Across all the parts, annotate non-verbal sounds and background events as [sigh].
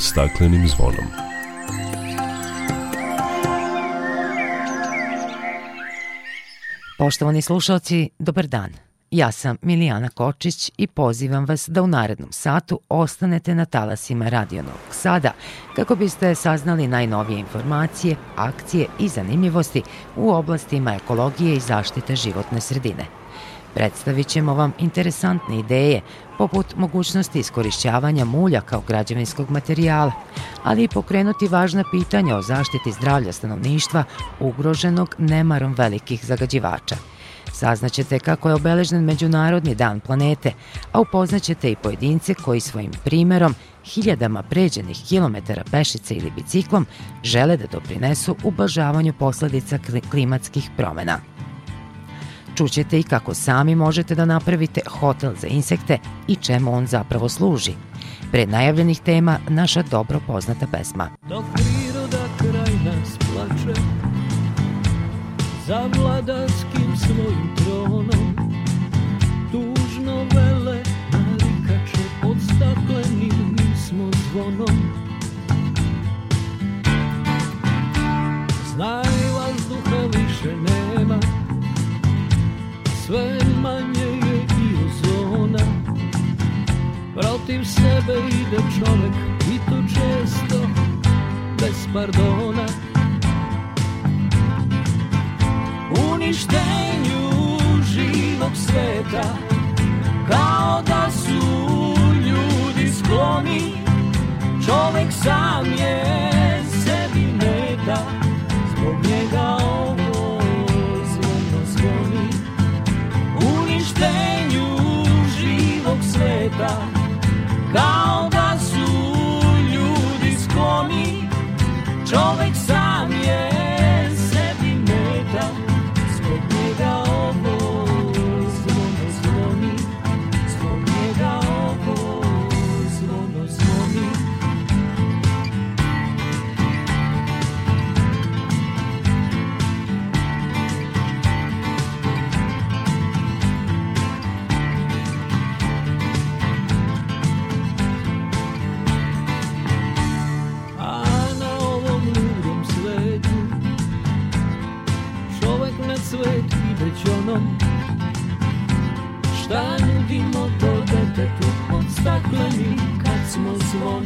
staklenim zvonom. Poštovani slušalci, dobar dan. Ja sam Milijana Kočić i pozivam vas da u narednom satu ostanete na talasima Radio Novog Sada kako biste saznali najnovije informacije, akcije i zanimljivosti u oblastima ekologije i zaštite životne sredine. Predstavit ćemo vam interesantne ideje poput mogućnosti iskorišćavanja mulja kao građevinskog materijala, ali i pokrenuti važna pitanja o zaštiti zdravlja stanovništva ugroženog nemarom velikih zagađivača – Saznaćete kako je obeležen Međunarodni dan planete, a upoznaćete i pojedince koji svojim primerom hiljadama pređenih kilometara pešice ili biciklom žele da doprinesu ublažavanju posledica klimatskih promena. Čućete i kako sami možete da napravite hotel za insekte i čemu on zapravo služi. Pred najavljenih tema naša dobro poznata pesma. Dok priroda kraj nas plače, za vladarskim svojim tronom Tužno vele narikače pod staklenim smo zvonom Znaj Sve manje je i ozona Protiv sebe ide čovek i to često bez pardona. Uništenju živog sveta Kao da su ljudi skloni. Čovek sam je sveta kad smo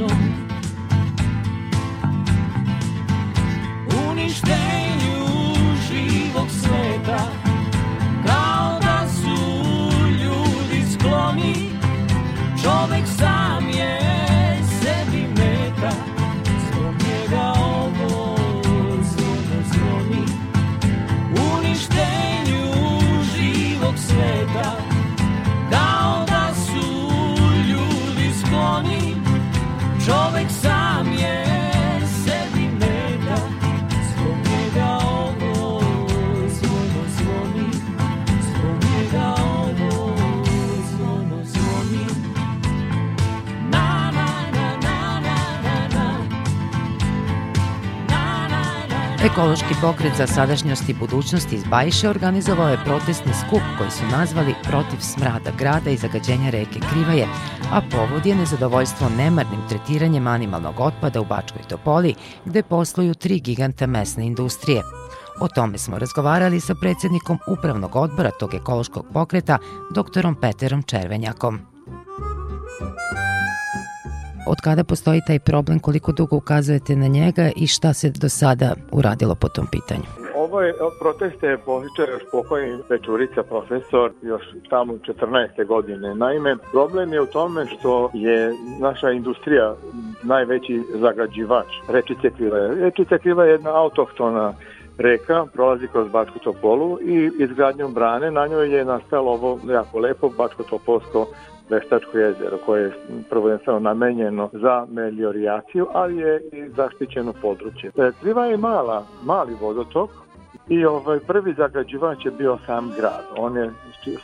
Ekološki pokret za sadašnjost i budućnost iz Bajše organizovao je protestni skup koji su nazvali Protiv smrada grada i zagađenja reke Krivaje, a povod je nezadovoljstvo nemarnim tretiranjem animalnog otpada u Bačkoj Topoli, gde posluju tri giganta mesne industrije. O tome smo razgovarali sa predsednikom upravnog odbora tog ekološkog pokreta, doktorom Peterom Červenjakom. Od kada postoji taj problem, koliko dugo ukazujete na njega i šta se do sada uradilo po tom pitanju? Ovo je proteste počeo još pokojni Pečurica profesor još tamo 14. godine. Naime, problem je u tome što je naša industrija najveći zagađivač rečice Kriva. Rečice Kriva je jedna autohtona reka, prolazi kroz Bačku Topolu i izgradnjom brane na njoj je nastalo ovo jako lepo Bačko-Topolsko Veštačko jezero koje je prvenstveno namenjeno za meliorijaciju, ali je i zaštićeno područje. E, Kriva je mala, mali vodotok i ovaj prvi zagađivač je bio sam grad. On je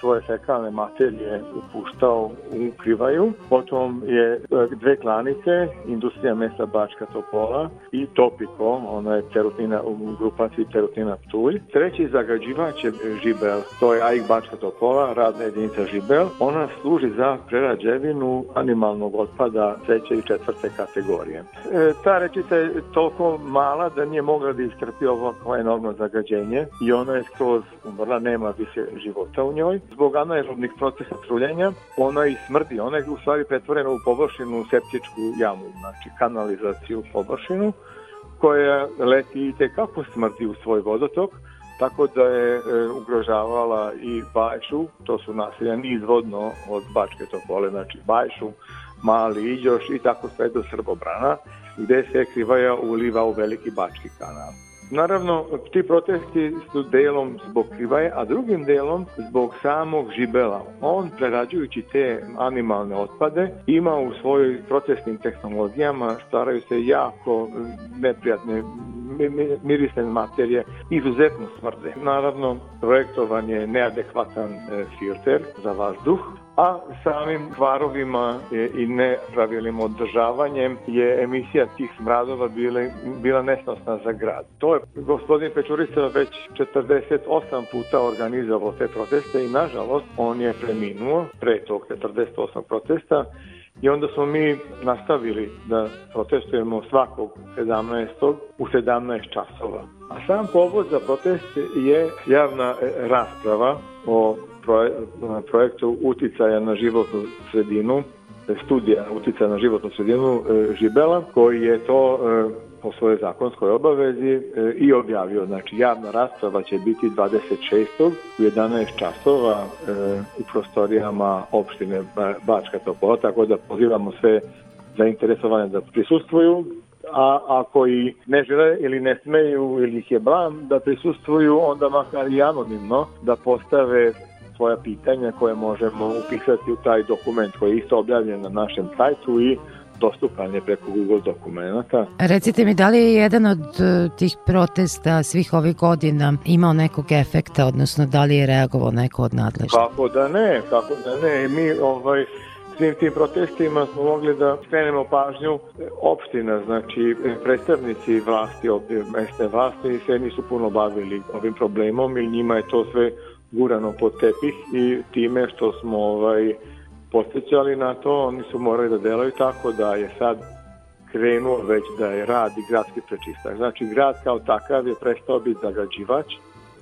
svoje fekalne materije upuštao u Krivaju. Potom je e, dve klanice, industrija mesa Bačka Topola i Topiko, ona je terutina, u grupaciji terutina Ptuj. Treći zagađivač je Žibel, to je AIK Bačka Topola, radna jedinica Žibel. Ona služi za prerađevinu animalnog otpada treće i četvrte kategorije. E, ta rečica je toliko mala da nije mogla da istrpi ovako enormno zagađenje i ona je skroz umrla, nema više života u njoj. Zbog anaerobnih procesa truljenja ona i smrdi, ona je u stvari pretvorena u površinu septičku jamu, znači kanalizaciju površinu koja leti i tekako smrdi u svoj vodotok, tako da je e, ugrožavala i Bajšu, to su naselja nizvodno od Bačke Topole, znači Bajšu, Mali Iđoš i tako sve do Srbobrana, gde se Krivaja uliva u Veliki Bački kanal. Naravno, ti protesti su delom zbog krivaje, a drugim delom zbog samog žibela. On, prerađujući te animalne otpade, ima u svojoj protestnim tehnologijama, staraju se jako neprijatne mirisne materije, izuzetno smrde. Naravno, projektovan je neadekvatan e, filter za vazduh, a samim kvarovima i nepravilnim održavanjem je emisija tih smradova bila, bila nesnosna za grad. To je gospodin Pečurica već 48 puta organizovao te proteste i nažalost on je preminuo pre tog 48 protesta I onda smo mi nastavili da protestujemo svakog 17. u 17 časova. A sam povod za protest je javna rasprava o projektu uticaja na životnu sredinu, studija uticaja na životnu sredinu e, Žibela, koji je to e, po svojoj zakonskoj obavezi e, i objavio. Znači, javna rasprava će biti 26. u 11 časova u prostorijama opštine Bačka Topola, tako da pozivamo sve zainteresovane da prisustvuju a ako i ne žele ili ne smeju ili ih je blam da prisustvuju, onda makar i anonimno da postave svoja pitanja koje možemo upisati u taj dokument koji je isto objavljen na našem sajtu i dostupan je preko Google dokumenta. Recite mi, da li je jedan od e, tih protesta svih ovih godina imao nekog efekta, odnosno da li je reagovao neko od nadležnih? Kako da ne, kako da ne. Mi ovaj, svim tim protestima smo mogli da skrenemo pažnju opština, znači predstavnici vlasti, mesne vlasti se nisu puno bavili ovim problemom i njima je to sve gurano pod tepih i time što smo ovaj, podsjećali na to, oni su morali da delaju tako da je sad krenuo već da je radi gradski prečistač. Znači grad kao takav je prestao biti zagađivač.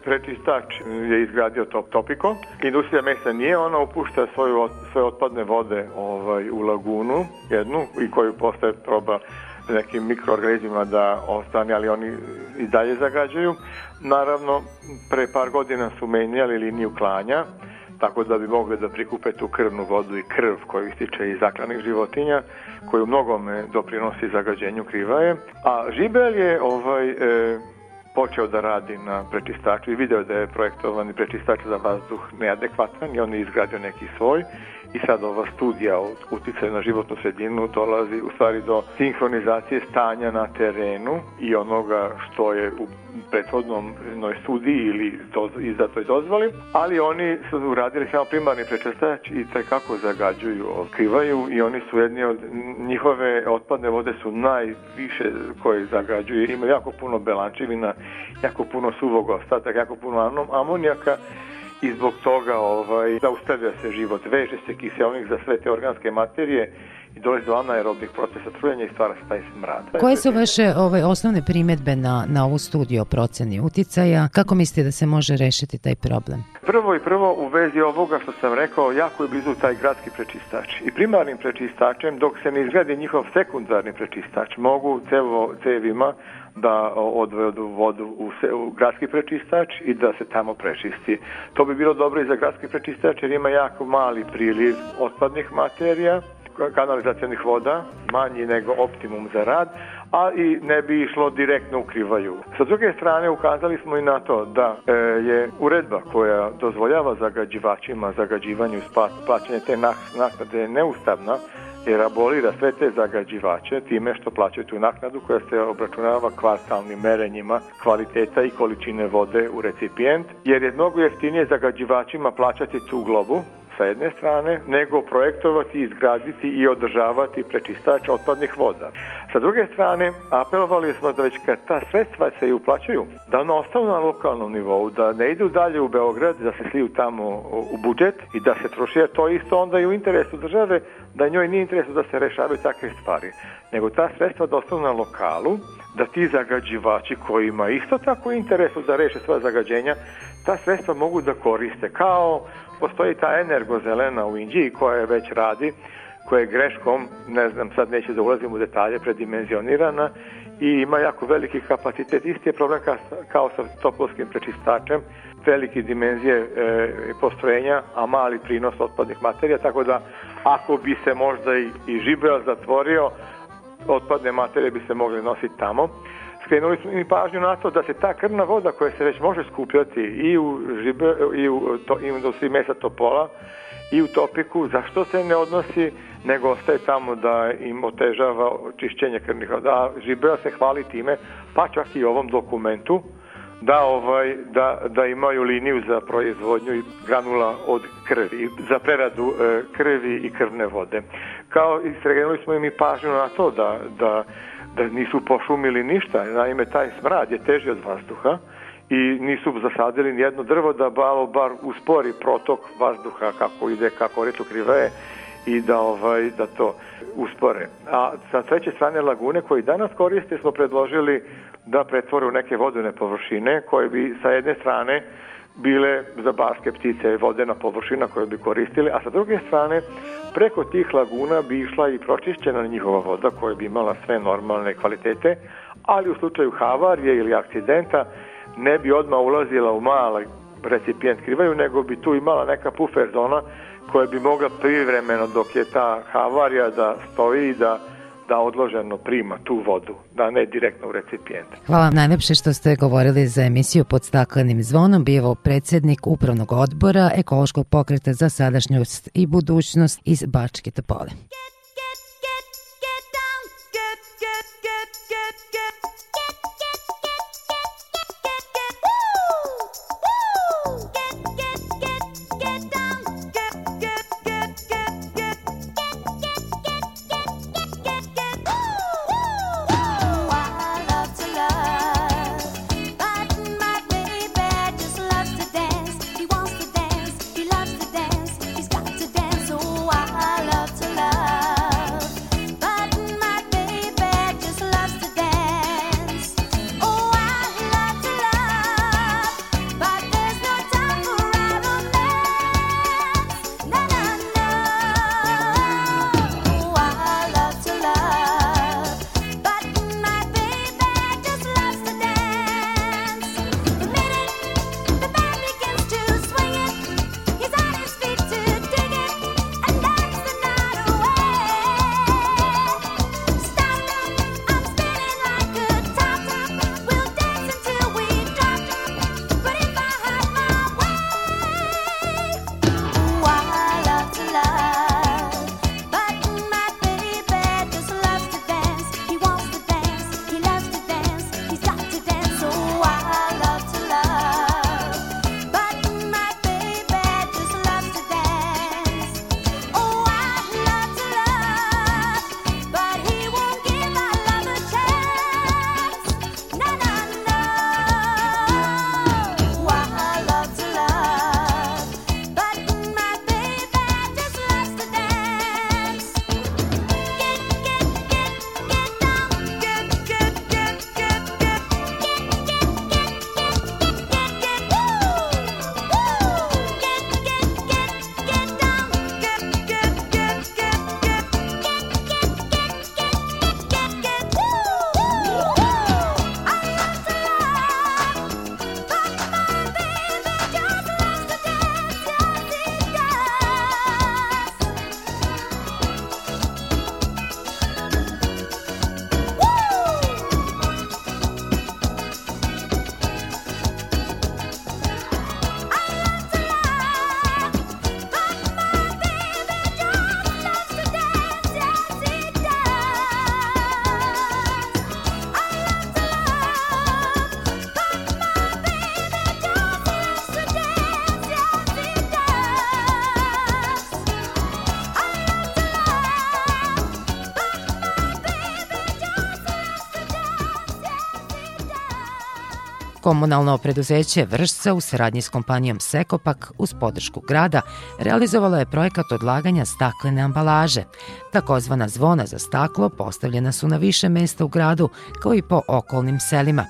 Prečistač je izgradio Top Topiko. Industrija mesa nije, ona upušta svoju, svoje otpadne vode ovaj, u lagunu jednu i koju postaje proba nekim mikroorganizmima da ostane, ali oni i dalje zagađaju. Naravno, pre par godina su menjali liniju klanja, tako da bi mogli da prikupe tu krvnu vodu i krv koju ističe iz zaklanih životinja, koju mnogome doprinosi zagađenju krivaje. A žibel je ovaj, e, počeo da radi na prečistaču i video da je projektovani prečistač za vazduh neadekvatan i on je izgradio neki svoj i sad ova studija o uticaju na životnu sredinu dolazi u stvari do sinhronizacije stanja na terenu i onoga što je u prethodnom studiji ili to, izdatoj dozvoli, ali oni su uradili samo primarni prečistač i kako zagađuju, otkrivaju i oni su jedni od njihove otpadne vode su najviše koje zagađuju, ima jako puno belančivina, jako puno suvog ostataka, jako puno amonijaka i zbog toga ovaj, zaustavlja se život, veže se kiselnik za sve te organske materije i dolazi do anaerobnih procesa trujanja i stvara se taj smrad. Koje su vaše ovaj, osnovne primetbe na, na ovu studiju o proceni uticaja? Kako mislite da se može rešiti taj problem? Prvo i prvo u vezi ovoga što sam rekao, jako je blizu taj gradski prečistač. I primarnim prečistačem, dok se ne izgradi njihov sekundarni prečistač, mogu cevo, cevima da odvedu vodu u, se, u gradski prečistač i da se tamo prečisti. To bi bilo dobro i za gradski prečistač jer ima jako mali priliv otpadnih materija, kanalizacijenih voda, manji nego optimum za rad, a i ne bi išlo direktno u krivaju. Sa druge strane ukazali smo i na to da e, je uredba koja dozvoljava zagađivačima zagađivanju plaćanje te naknade neustavna jer abolira sve te zagađivače time što plaćaju tu naknadu koja se obračunava kvartalnim merenjima kvaliteta i količine vode u recipijent, jer je mnogo jeftinije zagađivačima plaćati tu globu sa jedne strane, nego projektovati, izgraditi i održavati prečistač otpadnih voda. Sa druge strane, apelovali smo da već kad ta sredstva se i uplaćaju, da ona ostanu na lokalnom nivou, da ne idu dalje u Beograd, da se sliju tamo u budžet i da se troši, to isto onda i u interesu države, da njoj nije interesu da se rešavaju takve stvari, nego ta sredstva da ostanu na lokalu, da ti zagađivači kojima isto tako interesu da reše svoje zagađenja, ta sredstva mogu da koriste kao postoji ta energozelena u Indiji koja već radi, koja je greškom, ne znam, sad neće da ulazim u detalje, predimenzionirana i ima jako veliki kapacitet. Isti je problem kao, kao sa topovskim prečistačem, velike dimenzije e, postrojenja, a mali prinos otpadnih materija, tako da ako bi se možda i, i žibel zatvorio, otpadne materije bi se mogli nositi tamo skrenuli smo i pažnju na to da se ta krvna voda koja se već može skupljati i u, žibe, i u, to, i u industriji mesa topola i u topiku, zašto se ne odnosi nego ostaje tamo da im otežava čišćenje krvnih voda. Žibea se hvali time, pa čak i ovom dokumentu, da ovaj da da imaju liniju za proizvodnju i granula od krvi za preradu e, krvi i krvne vode. Kao i skrenuli smo im i pažnju na to da da da nisu pošumili ništa, naime taj smrad je teži od vazduha i nisu zasadili ni jedno drvo da balo bar uspori protok vazduha kako ide, kako retu krive i da ovaj da to uspore. A sa treće strane lagune koji danas koriste smo predložili da pretvore u neke vodene površine koje bi sa jedne strane bile za barske ptice vodena površina koju bi koristili, a sa druge strane preko tih laguna bi išla i pročišćena njihova voda koja bi imala sve normalne kvalitete, ali u slučaju havarije ili akcidenta ne bi odmah ulazila u mala recipijent krivaju, nego bi tu imala neka pufer zona koja bi mogla privremeno dok je ta havarija da stoji i da da odloženo prima tu vodu, da ne direktno u recipijent. Hvala vam najlepše što ste govorili za emisiju pod staklenim zvonom, bio predsednik upravnog odbora ekološkog pokreta za sadašnjost i budućnost iz Bačke Topole. Komunalno preduzeće Vršca u saradnji s kompanijom Sekopak uz podršku grada realizovalo je projekat odlaganja staklene ambalaže. Takozvana zvona za staklo postavljena su na više mesta u gradu kao i po okolnim selima.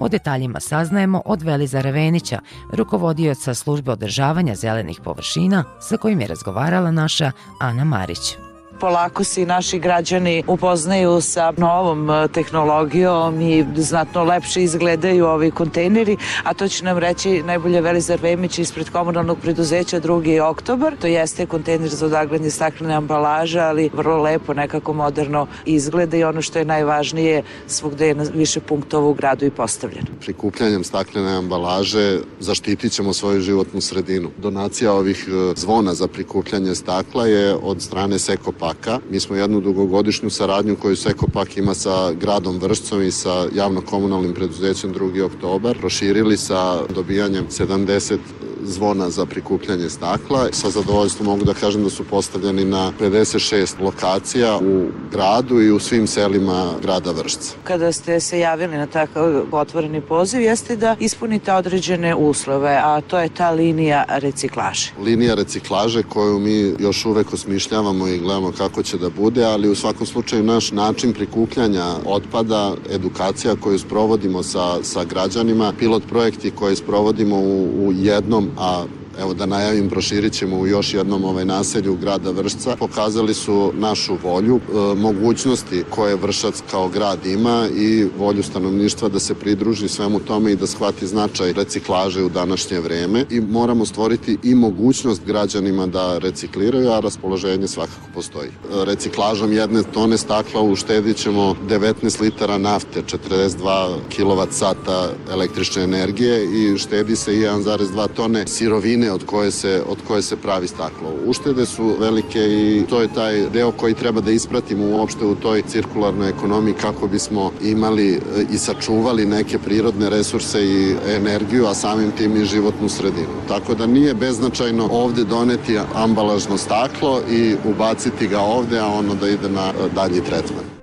O detaljima saznajemo od Veliza Revenića, rukovodioca službe održavanja zelenih površina sa kojim je razgovarala naša Ana Marić polako se i naši građani upoznaju sa novom e, tehnologijom i znatno lepše izgledaju ovi kontejneri, a to će nam reći najbolje Velizar Vemić ispred komunalnog preduzeća 2. oktobar. To jeste kontejner za odaglanje staklene ambalaže, ali vrlo lepo, nekako moderno izgleda i ono što je najvažnije, svugde je na više punktova u gradu i postavljen. Prikupljanjem staklene ambalaže zaštitit ćemo svoju životnu sredinu. Donacija ovih e, zvona za prikupljanje stakla je od strane Sekopa Sekopaka. Mi smo jednu dugogodišnju saradnju koju Sekopak ima sa gradom Vršcom i sa javno-komunalnim preduzećem 2. oktobar proširili sa dobijanjem 70 zvona za prikupljanje stakla. Sa zadovoljstvom mogu da kažem da su postavljeni na 56 lokacija u gradu i u svim selima grada Vršca. Kada ste se javili na takav otvoreni poziv, jeste da ispunite određene uslove, a to je ta linija reciklaže. Linija reciklaže koju mi još uvek osmišljavamo i gledamo kako će da bude, ali u svakom slučaju naš način prikupljanja otpada, edukacija koju sprovodimo sa, sa građanima, pilot projekti koje sprovodimo u, u jednom, a evo da najavim, proširit ćemo u još jednom ovaj naselju grada Vršca, pokazali su našu volju, e, mogućnosti koje Vršac kao grad ima i volju stanovništva da se pridruži svemu tome i da shvati značaj reciklaže u današnje vreme i moramo stvoriti i mogućnost građanima da recikliraju, a raspoloženje svakako postoji. E, reciklažom jedne tone stakla uštedit ćemo 19 litara nafte, 42 kWh električne energije i štedi se 1,2 tone sirovine od koje se, od koje se pravi staklo. Uštede su velike i to je taj deo koji treba da ispratimo uopšte u toj cirkularnoj ekonomiji kako bismo imali e, i sačuvali neke prirodne resurse i energiju, a samim tim i životnu sredinu. Tako da nije beznačajno ovde doneti ambalažno staklo i ubaciti ga ovde, a ono da ide na e, dalji tretman.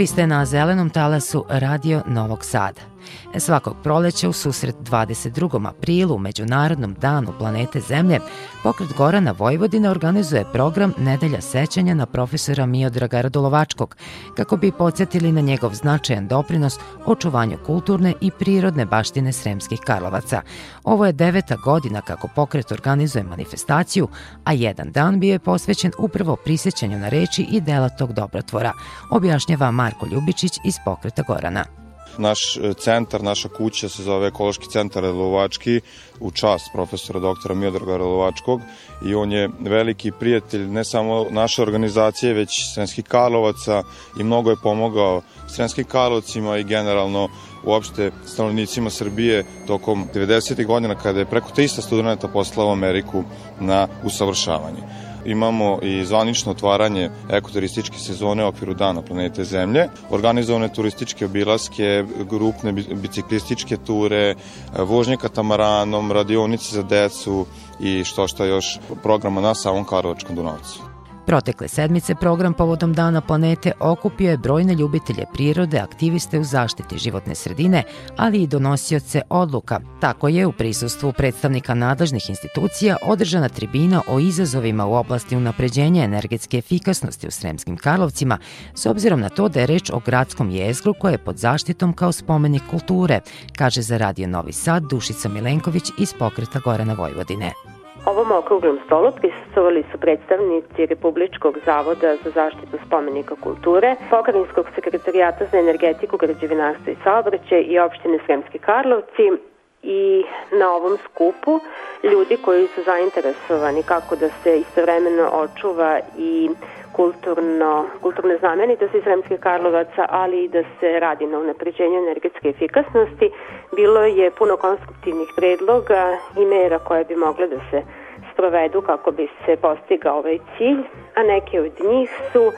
Vi ste na zelenom talasu Radio Novog Sada. Svakog proleća u susret 22. aprilu, Međunarodnom danu planete Zemlje, pokret Gorana Vojvodine organizuje program Nedelja sećanja na profesora Miodraga Radolovačkog, kako bi podsjetili na njegov značajan doprinos očuvanju kulturne i prirodne baštine Sremskih Karlovaca. Ovo je deveta godina kako pokret organizuje manifestaciju, a jedan dan bio je posvećen upravo prisjećanju na reči i dela tog dobrotvora, objašnjava Marko Ljubičić iz pokreta Gorana. Naš e, centar, naša kuća se zove Ekološki centar Relovački u čast profesora doktora Miodraga Relovačkog i on je veliki prijatelj ne samo naše organizacije, već Srenskih Karlovaca i mnogo je pomogao Srenskim Karlovcima i generalno uopšte stanovnicima Srbije tokom 90. godina kada je preko 300 studenta poslao Ameriku na usavršavanje. Imamo i zvanično otvaranje ekoturističke sezone u okviru Dana planete Zemlje, organizovane turističke obilaske, grupne biciklističke ture, vožnje katamaranom, radionice za decu i što šta još programa na samom Karlovačkom Dunavcu. Protekle sedmice program povodom Dana planete okupio je brojne ljubitelje prirode, aktiviste u zaštiti životne sredine, ali i donosioce odluka. Tako je u prisustvu predstavnika nadležnih institucija održana tribina o izazovima u oblasti unapređenja energetske efikasnosti u Sremskim Karlovcima, s obzirom na to da je reč o gradskom jezgru koje je pod zaštitom kao spomenik kulture, kaže za Radio Novi Sad Dušica Milenković iz pokreta Gorana Vojvodine. Ovom okruglom stolu prisustovali su predstavnici Republičkog zavoda za zaštitu spomenika kulture, Pokrajinskog sekretarijata za energetiku, građevinarstvo i saobraćaj i opštine Sremski Karlovci i na ovom skupu ljudi koji su zainteresovani kako da se istovremeno očuva i kulturno, kulturne znamenitosti Sremskih Karlovaca, ali i da se radi na unapređenju energetske efikasnosti. Bilo je puno konstruktivnih predloga i mera koje bi mogle da se sprovedu kako bi se postigao ovaj cilj, a neke od njih su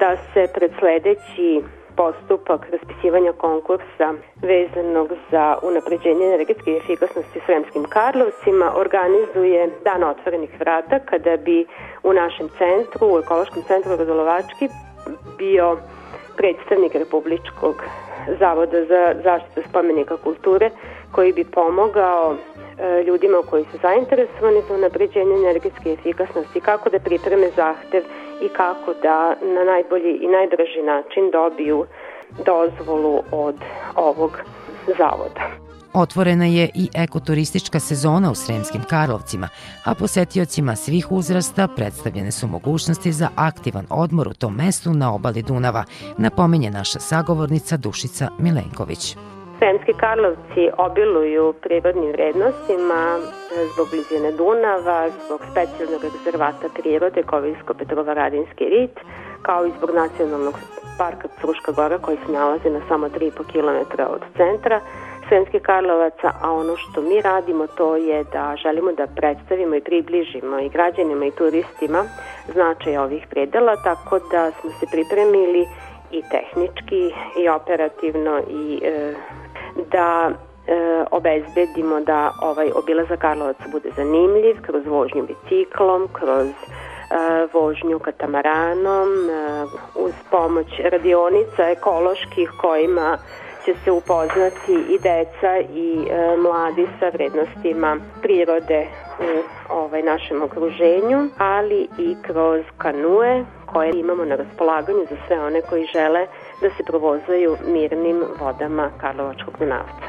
da se pred sledeći postupak raspisivanja konkursa vezanog za unapređenje energetske efikasnosti u Sremskim Karlovcima organizuje Dan otvorenih vrata kada bi u našem centru, u ekološkom centru Rodolovački bio predstavnik Republičkog zavoda za zaštitu spomenika kulture koji bi pomogao ljudima koji su zainteresovani za unapređenje energetske efikasnosti, kako da pripreme zahtev i kako da na najbolji i najdraži način dobiju dozvolu od ovog zavoda. Otvorena je i ekoturistička sezona u Sremskim Karlovcima, a posetiocima svih uzrasta predstavljene su mogućnosti za aktivan odmor u tom mestu na obali Dunava, napominje naša sagovornica Dušica Milenković. Sremski Karlovci obiluju prirodnim vrednostima zbog blizine Dunava, zbog specijalnog rezervata prirode Koviljsko-Petrovaradinski rit, kao i zbog nacionalnog parka Fruška gora koji se nalazi na samo 3,5 km od centra, Sremske Karlovaca, a ono što mi radimo to je da želimo da predstavimo i približimo i građanima i turistima značaj ovih predela, tako da smo se pripremili i tehnički i operativno i e, da e, obezbedimo da ovaj obilazak Karlovaca bude zanimljiv kroz vožnju biciklom, kroz e, vožnju katamaranom, e, uz pomoć radionica ekoloških kojima će se upoznati i deca i e, mladi sa vrednostima prirode u ovaj našem okruženju, ali i kroz kanue koje imamo na raspolaganju za sve one koji žele da se provozaju mirnim vodama Karlovačkog Dunavca.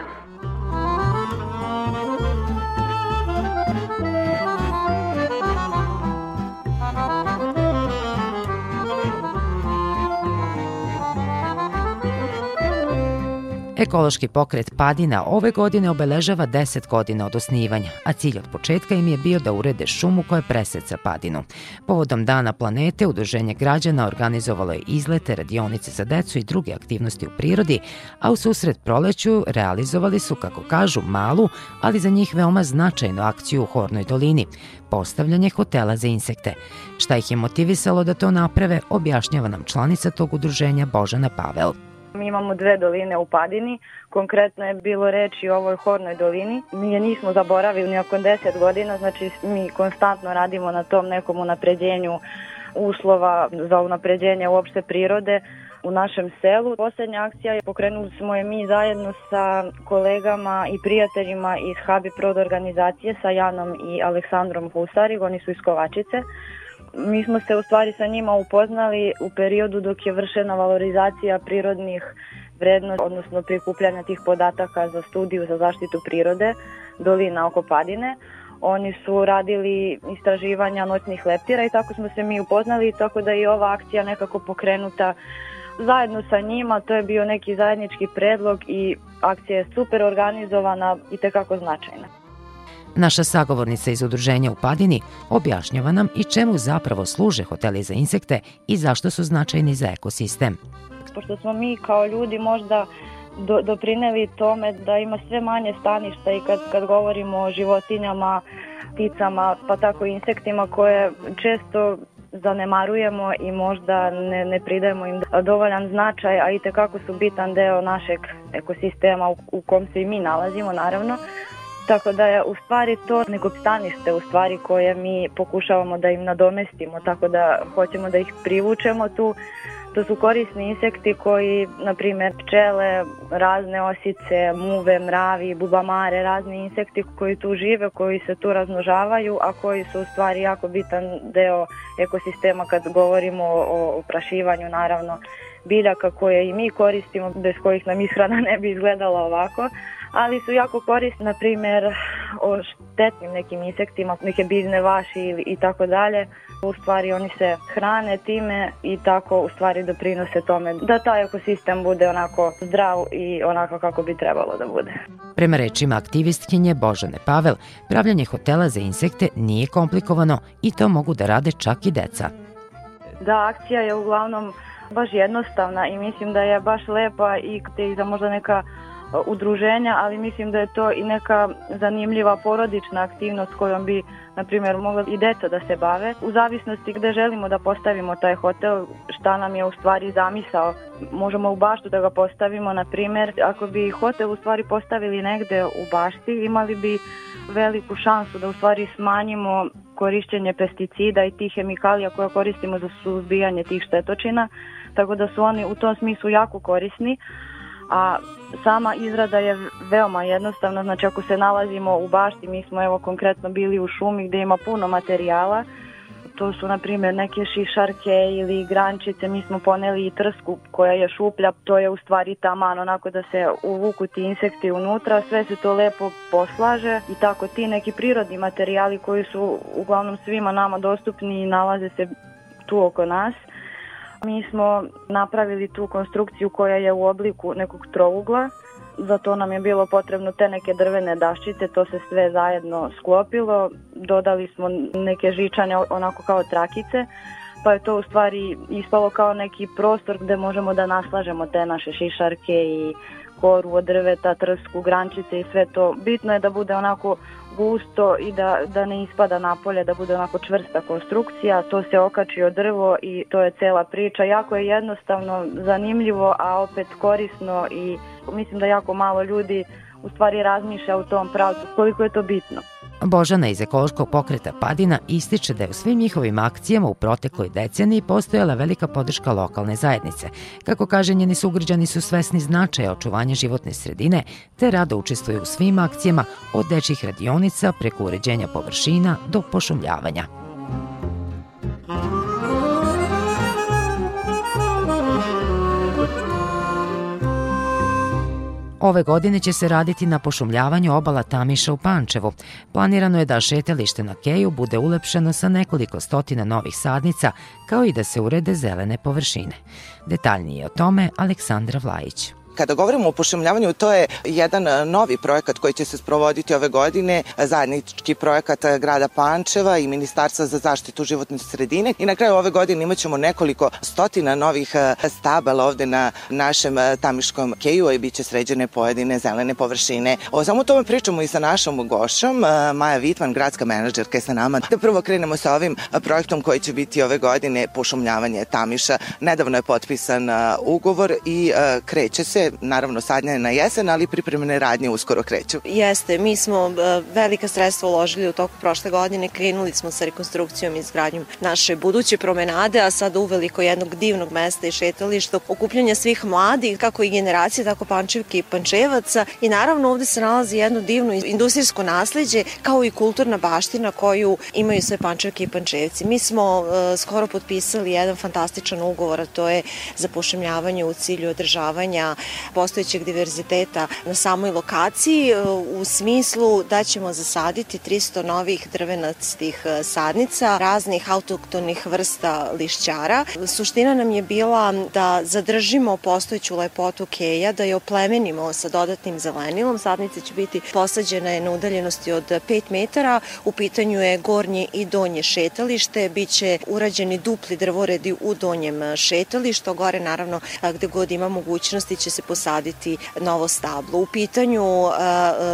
Ekološki pokret Padina ove godine obeležava 10 godina od osnivanja, a cilj od početka im je bio da urede šumu koja preseca Padinu. Povodom Dana planete, Udruženje građana organizovalo je izlete, radionice za decu i druge aktivnosti u prirodi, a u susret proleću realizovali su, kako kažu, malu, ali za njih veoma značajnu akciju u Hornoj dolini, postavljanje hotela za insekte. Šta ih je motivisalo da to naprave, objašnjava nam članica tog udruženja Božana Pavel. Mi imamo dve doline u Padini, konkretno je bilo reči o ovoj Hornoj dolini. Mi je nismo zaboravili nakon 10 godina, znači mi konstantno radimo na tom nekom unapređenju uslova za unapređenje uopšte prirode u našem selu. Poslednja akcija je pokrenuli smo je mi zajedno sa kolegama i prijateljima iz Habi Prod organizacije sa Janom i Aleksandrom Husari, oni su iz Kovačice. Mi smo se u stvari sa njima upoznali u periodu dok je vršena valorizacija prirodnih vrednosti, odnosno prikupljanja tih podataka za studiju za zaštitu prirode dolina oko Padine. Oni su radili istraživanja noćnih leptira i tako smo se mi upoznali, tako da je ova akcija nekako pokrenuta zajedno sa njima, to je bio neki zajednički predlog i akcija je super organizovana i tekako značajna. Naša sagovornica iz udruženja u Padini objašnjava nam i čemu zapravo služe hoteli za insekte i zašto su značajni za ekosistem. Pošto smo mi kao ljudi možda do, doprineli tome da ima sve manje staništa i kad, kad govorimo o životinjama, pticama, pa tako i insektima koje često zanemarujemo i možda ne, ne pridajemo im dovoljan značaj, a i tekako su bitan deo našeg ekosistema u, u kom se i mi nalazimo naravno. Tako da je u stvari to neko stanište u stvari koje mi pokušavamo da im nadomestimo, tako da hoćemo da ih privučemo tu. To su korisni insekti koji, na primjer, pčele, razne osice, muve, mravi, bubamare, razni insekti koji tu žive, koji se tu razmnožavaju, a koji su u stvari jako bitan deo ekosistema kad govorimo o oprašivanju, naravno, biljaka koje i mi koristimo, bez kojih nam ishrana [laughs] ne bi izgledala ovako ali su jako korisni, na primer, o štetnim nekim insektima, neke biljne vaši ili i tako dalje. U stvari oni se hrane time i tako u stvari doprinose tome da taj ekosistem bude onako zdrav i onako kako bi trebalo da bude. Prema rečima aktivistkinje Božane Pavel, pravljanje hotela za insekte nije komplikovano i to mogu da rade čak i deca. Da, akcija je uglavnom baš jednostavna i mislim da je baš lepa i te za možda neka udruženja, ali mislim da je to i neka zanimljiva porodična aktivnost kojom bi, na primjer, mogla i deca da se bave. U zavisnosti gde želimo da postavimo taj hotel, šta nam je u stvari zamisao. Možemo u baštu da ga postavimo, na primjer, ako bi hotel u stvari postavili negde u bašti, imali bi veliku šansu da u stvari smanjimo korišćenje pesticida i tih hemikalija koje koristimo za suzbijanje tih štetočina, tako da su oni u tom smislu jako korisni, a sama izrada je veoma jednostavna, znači ako se nalazimo u bašti, mi smo evo konkretno bili u šumi gde ima puno materijala, to su na primjer neke šišarke ili grančice, mi smo poneli i trsku koja je šuplja, to je u stvari taman onako da se uvuku ti insekti unutra, sve se to lepo poslaže i tako ti neki prirodni materijali koji su uglavnom svima nama dostupni i nalaze se tu oko nas. Mi smo napravili tu konstrukciju koja je u obliku nekog trougla, za to nam je bilo potrebno te neke drvene daščice, to se sve zajedno sklopilo, dodali smo neke žičane onako kao trakice, pa je to u stvari ispalo kao neki prostor gde možemo da naslažemo te naše šišarke i koru od drveta, trsku, grančice i sve to. Bitno je da bude onako gusto i da, da ne ispada napolje, da bude onako čvrsta konstrukcija, to se okači od drvo i to je cela priča. Jako je jednostavno, zanimljivo, a opet korisno i mislim da jako malo ljudi u stvari razmišlja u tom pravcu koliko je to bitno. Božana iz ekološkog pokreta Padina ističe da je u svim njihovim akcijama u protekloj deceniji postojala velika podrška lokalne zajednice. Kako kaže, njeni sugrađani su svesni značaja očuvanja životne sredine, te rado učestvuju u svim akcijama od dečjih radionica preko uređenja površina do pošumljavanja. Ove godine će se raditi na pošumljavanju obala Tamiša u Pančevu. Planirano je da šetalište na Keju bude ulepšeno sa nekoliko stotina novih sadnica, kao i da se urede zelene površine. Detaljnije o tome Aleksandra Vlajić. Kada govorimo o pošumljavanju, to je jedan e, novi projekat koji će se sprovoditi ove godine, zajednički projekat e, grada Pančeva i Ministarstva za zaštitu životne sredine i na kraju ove godine imaćemo nekoliko stotina novih e, stabala ovde na našem tamiškom keju i bit će sređene pojedine zelene površine. O samo tome pričamo i sa našom gošom, Maja Vitman, gradska menadžerka je sa nama. Da prvo krenemo sa ovim projektom koji će biti ove godine pošumljavanje Tamiša. Nedavno je potpisan ugovor i kreće se naravno sadnje na jesen, ali pripremene radnje uskoro kreću. Jeste, mi smo e, velika sredstva uložili u toku prošle godine, krenuli smo sa rekonstrukcijom i izgradnjom naše buduće promenade, a sad uveliko jednog divnog mesta i šetališta, okupljanja svih mladih, kako i generacije, tako pančevke i pančevaca i naravno ovde se nalazi jedno divno industrijsko nasledđe, kao i kulturna baština koju imaju sve pančevke i pančevci. Mi smo uh, skoro potpisali jedan fantastičan ugovor, a to je za pošemljavanje u cilju održavanja postojećeg diverziteta na samoj lokaciji e, u smislu da ćemo zasaditi 300 novih drvenastih e, sadnica raznih autoktonih vrsta lišćara. Suština nam je bila da zadržimo postojeću lepotu keja, da je oplemenimo sa dodatnim zelenilom. Sadnice će biti posađene na udaljenosti od 5 metara. U pitanju je gornje i donje šetalište. Biće urađeni dupli drvoredi u donjem šetalištu. Gore naravno gde god ima mogućnosti će se posaditi novo stablo. U pitanju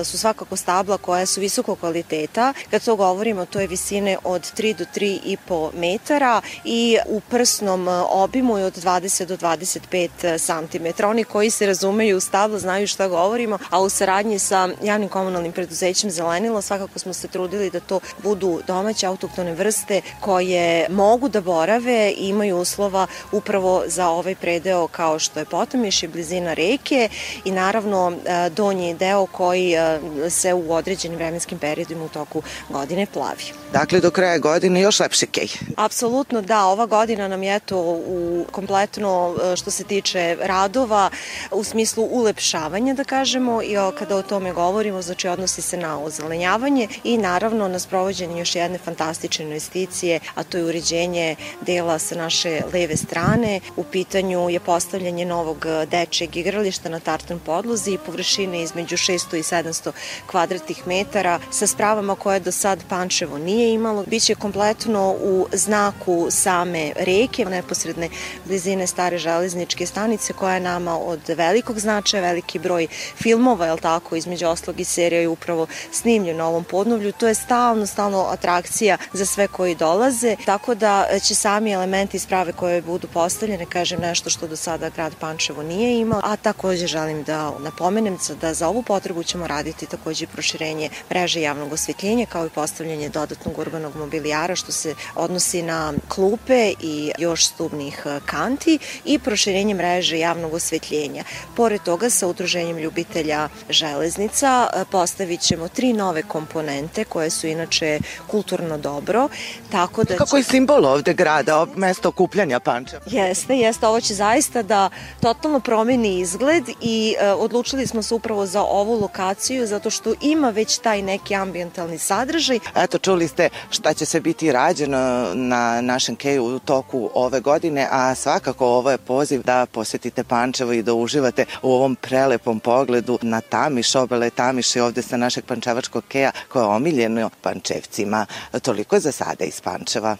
su svakako stabla koja su visokog kvaliteta. Kad to govorimo, to je visine od 3 do 3,5 metara i u prsnom obimu je od 20 do 25 cm. Oni koji se razumeju u stablo znaju šta govorimo, a u saradnji sa javnim komunalnim preduzećem Zelenilo svakako smo se trudili da to budu domaće autoktone vrste koje mogu da borave i imaju uslova upravo za ovaj predeo kao što je Potomiš i blizina reke i naravno e, donji deo koji e, se u određenim vremenskim periodima u toku godine plavi. Dakle, do kraja godine još lepše kej. Apsolutno da, ova godina nam je to u kompletno e, što se tiče radova u smislu ulepšavanja da kažemo i kada o tome govorimo, znači odnosi se na ozelenjavanje i naravno na sprovođenje još jedne fantastične investicije, a to je uređenje dela sa naše leve strane. U pitanju je postavljanje novog dečeg igrališta na tartan podlozi i površine između 600 i 700 kvadratnih metara sa spravama koje do sad Pančevo nije imalo. Biće kompletno u znaku same reke, neposredne blizine stare železničke stanice koja je nama od velikog značaja, veliki broj filmova, je tako, između oslog i serija je upravo snimljen na ovom podnovlju. To je stalno, stalno atrakcija za sve koji dolaze, tako da će sami elementi sprave koje budu postavljene, kažem nešto što do sada grad Pančevo nije imao, a takođe želim da napomenem da za ovu potrebu ćemo raditi takođe proširenje mreže javnog osvetljenja kao i postavljanje dodatnog urbanog mobilijara što se odnosi na klupe i još stubnih kanti i proširenje mreže javnog osvetljenja. Pored toga sa udruženjem ljubitelja železnica postavit ćemo tri nove komponente koje su inače kulturno dobro. Tako da Kako je simbol ovde grada, mesto okupljanja Pančeva? Jeste, jeste. Ovo će zaista da totalno promeni izgled i e, odlučili smo se upravo za ovu lokaciju zato što ima već taj neki ambientalni sadržaj. Eto, čuli ste šta će se biti rađeno na našem keju u toku ove godine, a svakako ovo je poziv da posetite Pančevo i da uživate u ovom prelepom pogledu na Tamiš, obele Tamiš i ovde sa našeg pančevačkog keja koje je omiljeno pančevcima. Toliko za sada iz Pančeva.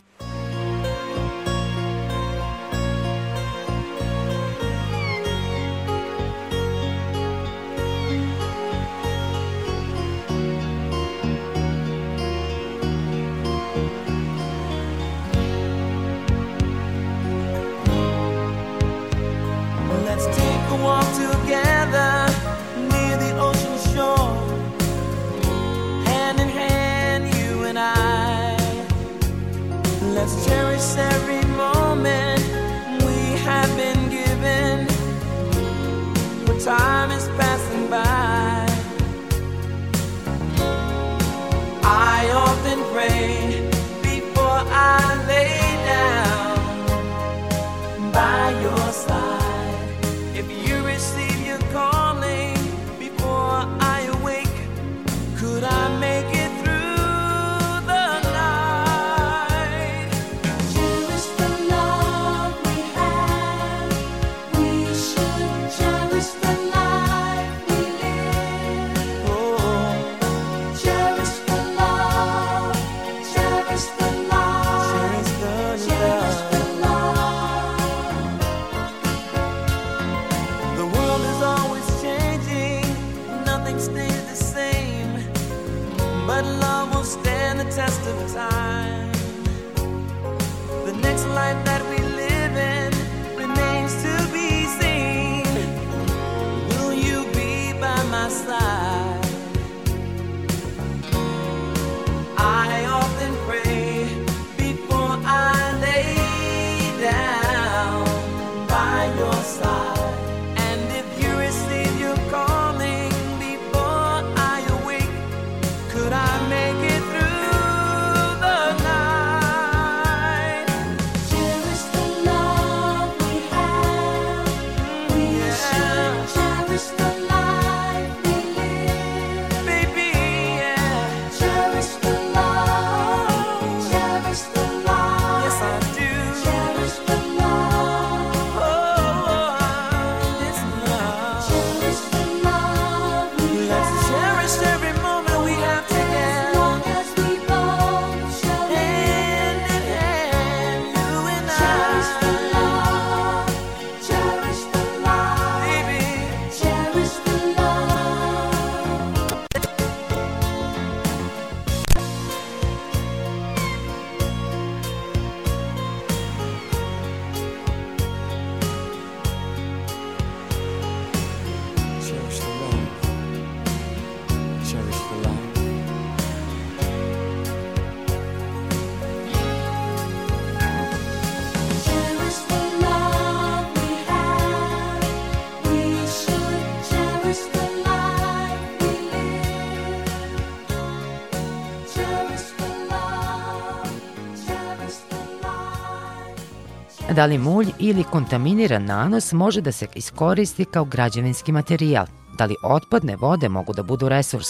Da li mulj ili kontaminiran nanos može da se iskoristi kao građevinski materijal? Da li otpadne vode mogu da budu resurs?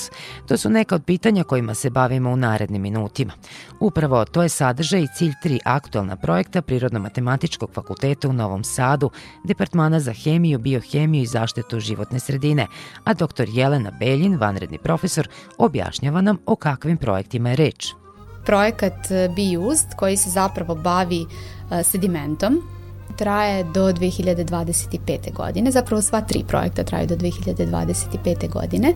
To su neka od pitanja kojima se bavimo u narednim minutima. Upravo to je sadržaj i cilj tri aktualna projekta Prirodno-matematičkog fakulteta u Novom Sadu, Departmana za hemiju, biohemiju i zaštitu životne sredine, a dr. Jelena Beljin, vanredni profesor, objašnjava nam o kakvim projektima je reč. Projekat Be Used, koji se zapravo bavi sedimentom, traje do 2025. godine. Zapravo sva tri projekta traju do 2025. godine.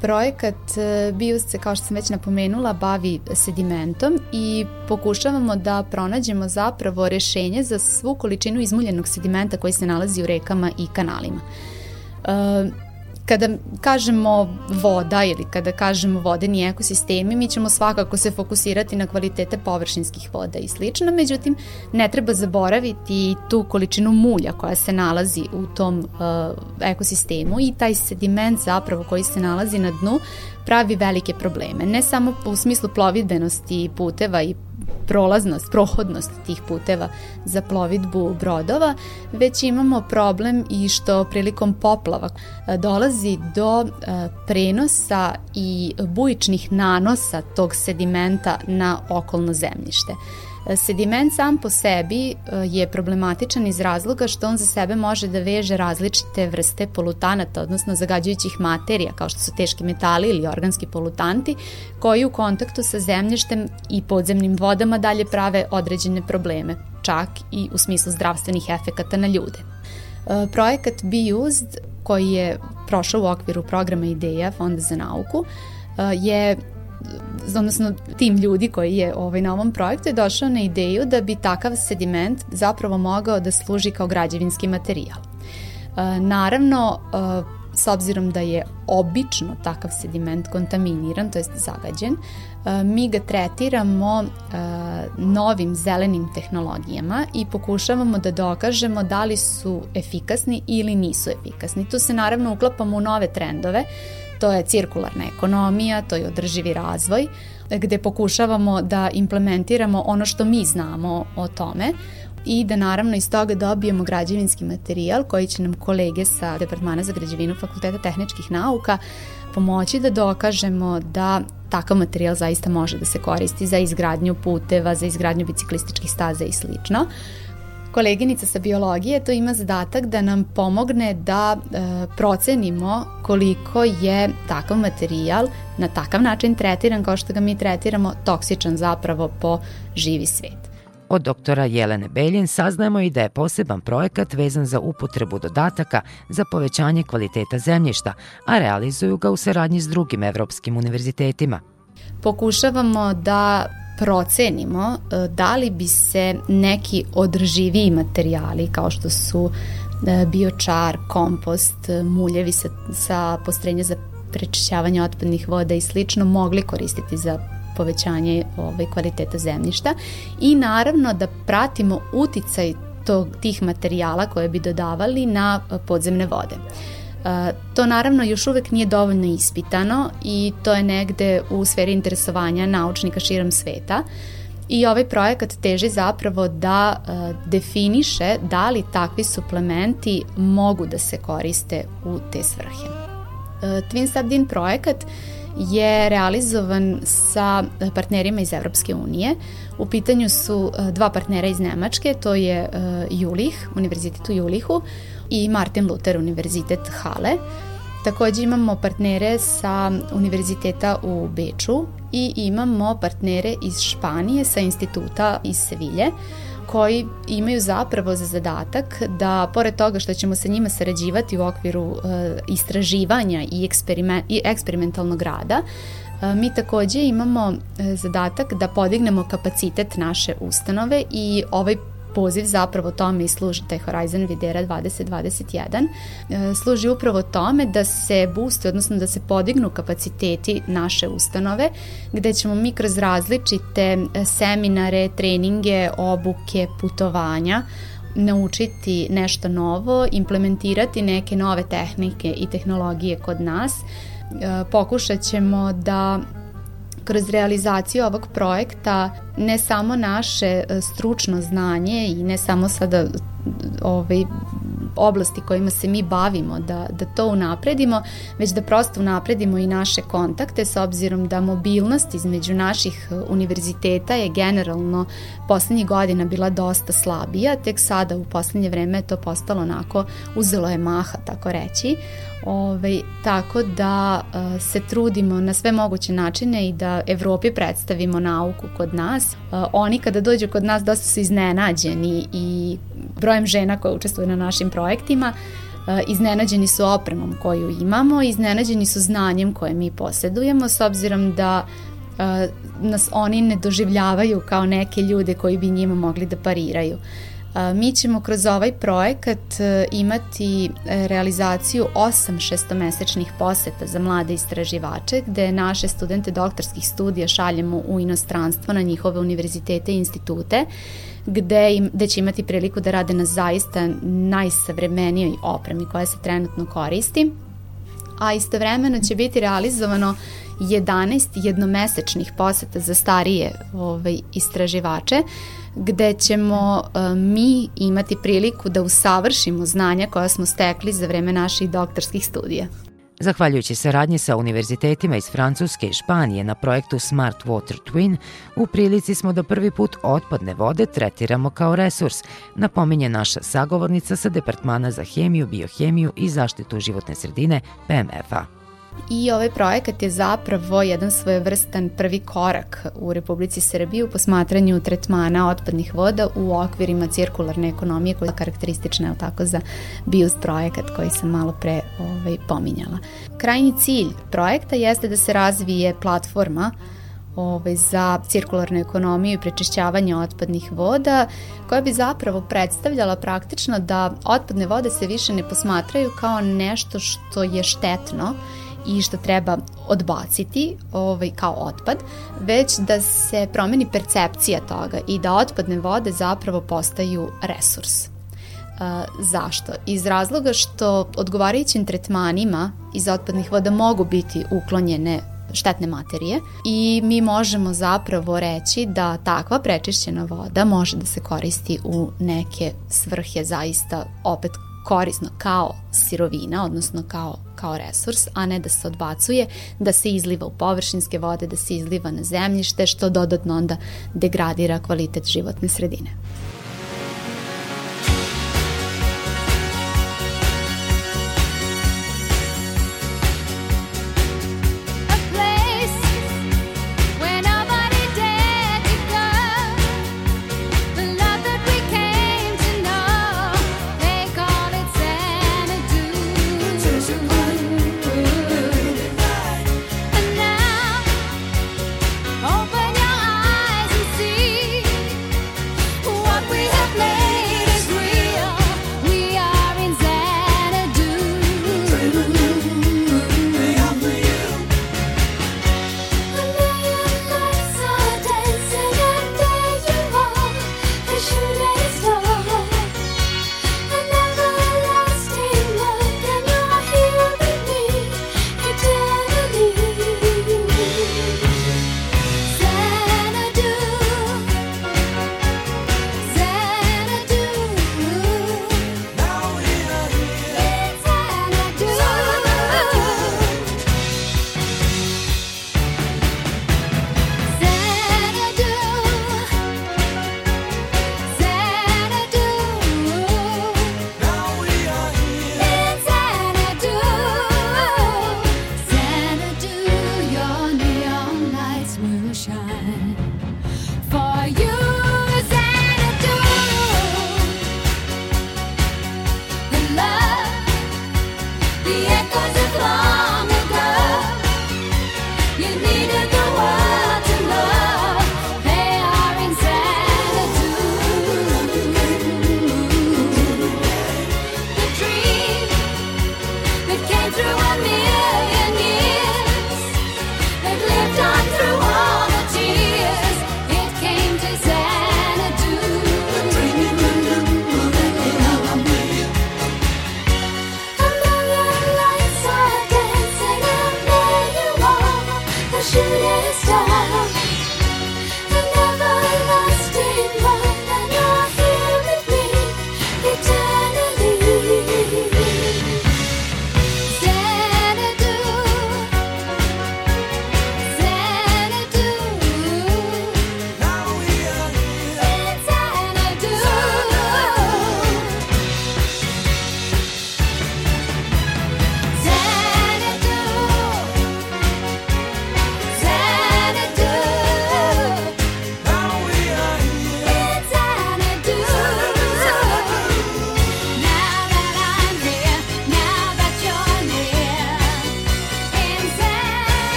Projekat e, BIUS se, kao što sam već napomenula, bavi sedimentom i pokušavamo da pronađemo zapravo rešenje za svu količinu izmuljenog sedimenta koji se nalazi u rekama i kanalima. E, kada kažemo voda ili kada kažemo vodeni ekosistemi, mi ćemo svakako se fokusirati na kvalitete površinskih voda i slično, međutim ne treba zaboraviti tu količinu mulja koja se nalazi u tom uh, ekosistemu i taj sediment zapravo koji se nalazi na dnu pravi velike probleme, ne samo u smislu plovidbenosti puteva i prolaznost, prohodnost tih puteva za plovidbu brodova, već imamo problem i što prilikom poplava e, dolazi do e, prenosa i bujičnih nanosa tog sedimenta na okolno zemljište. Sediment sam po sebi e, je problematičan iz razloga što on za sebe može da veže različite vrste polutanata, odnosno zagađujućih materija kao što su teški metali ili organski polutanti, koji u kontaktu sa zemljištem i podzemnim vodama dalje prave određene probleme, čak i u smislu zdravstvenih efekata na ljude. E, projekat Be Used, koji je prošao u okviru programa Ideja Fonda za nauku, e, je odnosno tim ljudi koji je ovaj, na ovom projektu je došao na ideju da bi takav sediment zapravo mogao da služi kao građevinski materijal. E, naravno, e, s obzirom da je obično takav sediment kontaminiran, to jest zagađen, e, mi ga tretiramo novim zelenim tehnologijama i pokušavamo da dokažemo da li su efikasni ili nisu efikasni. Tu se naravno uklapamo u nove trendove, to je cirkularna ekonomija, to je održivi razvoj, gde pokušavamo da implementiramo ono što mi znamo o tome i da naravno iz toga dobijemo građevinski materijal koji će nam kolege sa Departmana za građevinu Fakulteta tehničkih nauka pomoći da dokažemo da takav materijal zaista može da se koristi za izgradnju puteva, za izgradnju biciklističkih staza i slično koleginica sa biologije to ima zadatak da nam pomogne da e, procenimo koliko je takav materijal na takav način tretiran kao što ga mi tretiramo toksičan zapravo po živi svet. Od doktora Jelene Beljin saznajemo i da je poseban projekat vezan za upotrebu dodataka za povećanje kvaliteta zemljišta, a realizuju ga u saradnji s drugim evropskim univerzitetima. Pokušavamo da procenimo e, da li bi se neki održiviji materijali kao što su e, biočar, kompost, e, muljevi sa, sa postrenja za prečišćavanje otpadnih voda i slično mogli koristiti za povećanje ovaj, kvaliteta zemljišta i naravno da pratimo uticaj tog, tih materijala koje bi dodavali na podzemne vode. To naravno još uvek nije dovoljno ispitano i to je negde u sferi interesovanja naučnika širom sveta. I ovaj projekat teži zapravo da uh, definiše da li takvi suplementi mogu da se koriste u te svrhe. Uh, Twin Sabdin projekat je realizovan sa partnerima iz Evropske unije. U pitanju su dva partnera iz Nemačke, to je Julih, Univerzitet u Julihu, i Martin Luther Univerzitet Hale. Takođe imamo partnere sa Univerziteta u Beču i imamo partnere iz Španije sa instituta iz Sevilje koji imaju zapravo za zadatak da pored toga što ćemo sa njima sarađivati u okviru e, istraživanja i, eksperiment, i eksperimentalnog rada, e, mi takođe imamo e, zadatak da podignemo kapacitet naše ustanove i ovaj poziv zapravo tome i služi taj Horizon Videra 2021 e, služi upravo tome da se booste, odnosno da se podignu kapaciteti naše ustanove gde ćemo mi kroz različite e, seminare, treninge, obuke, putovanja naučiti nešto novo, implementirati neke nove tehnike i tehnologije kod nas. E, pokušat ćemo da kroz realizaciju ovog projekta ne samo naše e, stručno znanje i ne samo sada ovaj, oblasti kojima se mi bavimo, da, da to unapredimo, već da prosto unapredimo i naše kontakte s obzirom da mobilnost između naših univerziteta je generalno poslednjih godina bila dosta slabija, tek sada u poslednje vreme je to postalo onako, uzelo je maha, tako reći. Ove, ovaj, tako da uh, se trudimo na sve moguće načine i da Evropi predstavimo nauku kod nas. Uh, oni kada dođu kod nas dosta su iznenađeni i brojem žena koje učestvuju na našim projektima, uh, iznenađeni su opremom koju imamo, iznenađeni su znanjem koje mi posedujemo s obzirom da uh, nas oni ne doživljavaju kao neke ljude koji bi njima mogli da pariraju. Uh, Mi ćemo kroz ovaj projekat e, imati e, realizaciju osam šestomesečnih poseta za mlade istraživače, gde naše studente doktorskih studija šaljemo u inostranstvo na njihove univerzitete i institute, gde, im, gde će imati priliku da rade na zaista najsavremenijoj opremi koja se trenutno koristi, a istovremeno će biti realizovano 11 jednomesečnih poseta za starije ovaj, istraživače, gde ćemo uh, mi imati priliku da usavršimo znanja koja smo stekli za vreme naših doktorskih studija. Zahvaljujući saradnji sa univerzitetima iz Francuske i Španije na projektu Smart Water Twin, u prilici smo da prvi put otpadne vode tretiramo kao resurs, napominje naša sagovornica sa Departmana za hemiju, biohemiju i zaštitu životne sredine PMF-a. I ovaj projekat je zapravo jedan svojevrstan prvi korak u Republici Srbiji u posmatranju tretmana otpadnih voda u okvirima cirkularne ekonomije koja je karakteristična je tako za BIUS projekat koji sam malo pre ovaj, pominjala. Krajnji cilj projekta jeste da se razvije platforma ovaj, za cirkularnu ekonomiju i prečišćavanje otpadnih voda, koja bi zapravo predstavljala praktično da otpadne vode se više ne posmatraju kao nešto što je štetno i što treba odbaciti ovaj, kao otpad, već da se promeni percepcija toga i da otpadne vode zapravo postaju resurs. E, zašto? Iz razloga što odgovarajućim tretmanima iz otpadnih voda mogu biti uklonjene štetne materije i mi možemo zapravo reći da takva prečišćena voda može da se koristi u neke svrhe zaista opet korisno kao sirovina, odnosno kao, kao resurs, a ne da se odbacuje, da se izliva u površinske vode, da se izliva na zemljište, što dodatno onda degradira kvalitet životne sredine.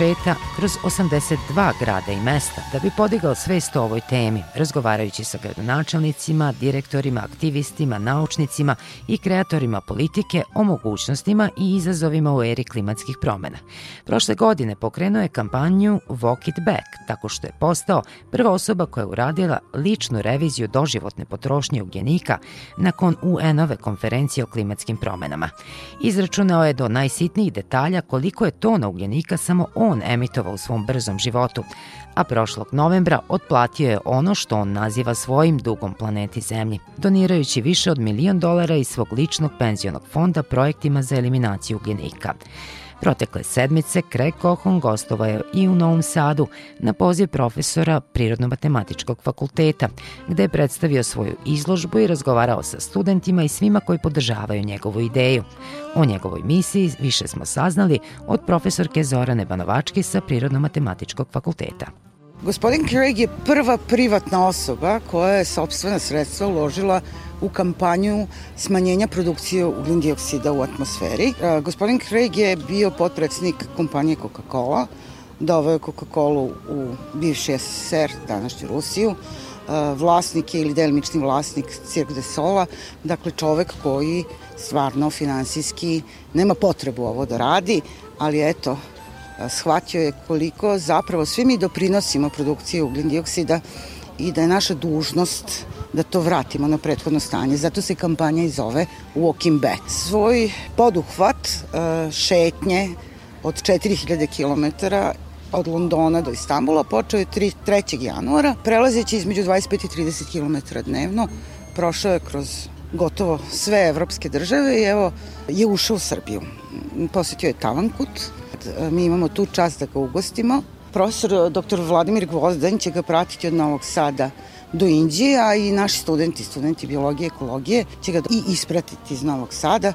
Šeta kroz 82 grada i mesta da bi podigao svest o ovoj temi, razgovarajući sa gradonačelnicima, direktorima, aktivistima, naučnicima i kreatorima politike o mogućnostima i izazovima u eri klimatskih promena. Prošle godine pokrenuo je kampanju Walk It Back, tako što je postao prva osoba koja je uradila ličnu reviziju doživotne potrošnje ugljenika nakon UN-ove konferencije o klimatskim promenama. Izračunao je do najsitnijih detalja koliko je tona ugljenika samo on emitovao u svom brzom životu, a prošlog novembra otplatio je ono što on naziva svojim dugom planeti Zemlji, donirajući više od milion dolara iz svog ličnog penzionog fonda projektima za eliminaciju ugljenika. Protekle sedmice Craig Cohon gostovao je i u Novom Sadu na poziv profesora Prirodno-matematičkog fakulteta, gde je predstavio svoju izložbu i razgovarao sa studentima i svima koji podržavaju njegovu ideju. O njegovoj misiji više smo saznali od profesorke Zorane Banovački sa Prirodno-matematičkog fakulteta. Gospodin Craig je prva privatna osoba koja je sobstvena sredstva uložila u kampanju smanjenja produkcije ugljen dioksida u atmosferi. Gospodin Craig je bio potpredsednik kompanije Coca-Cola, doveo je Coca-Cola u bivši SSR, današnju Rusiju, vlasnik je ili delimični vlasnik Cirque de Sola, dakle čovek koji stvarno finansijski nema potrebu ovo da radi, ali eto, shvatio je koliko zapravo svi mi doprinosimo produkciji ugljen dioksida i da je naša dužnost da to vratimo na prethodno stanje. Zato se kampanja i zove Walking Back. Svoj poduhvat e, šetnje od 4000 km od Londona do Istambula počeo je 3, 3. januara, prelazeći između 25 i 30 km dnevno, prošao je kroz gotovo sve evropske države i evo je ušao u Srbiju. Posetio je Talankut, mi imamo tu čast da ga ugostimo. Profesor dr. Vladimir Gvozdan će ga pratiti od Novog Sada do Indije, a i naši studenti, studenti biologije i ekologije će ga i ispratiti iz Novog Sada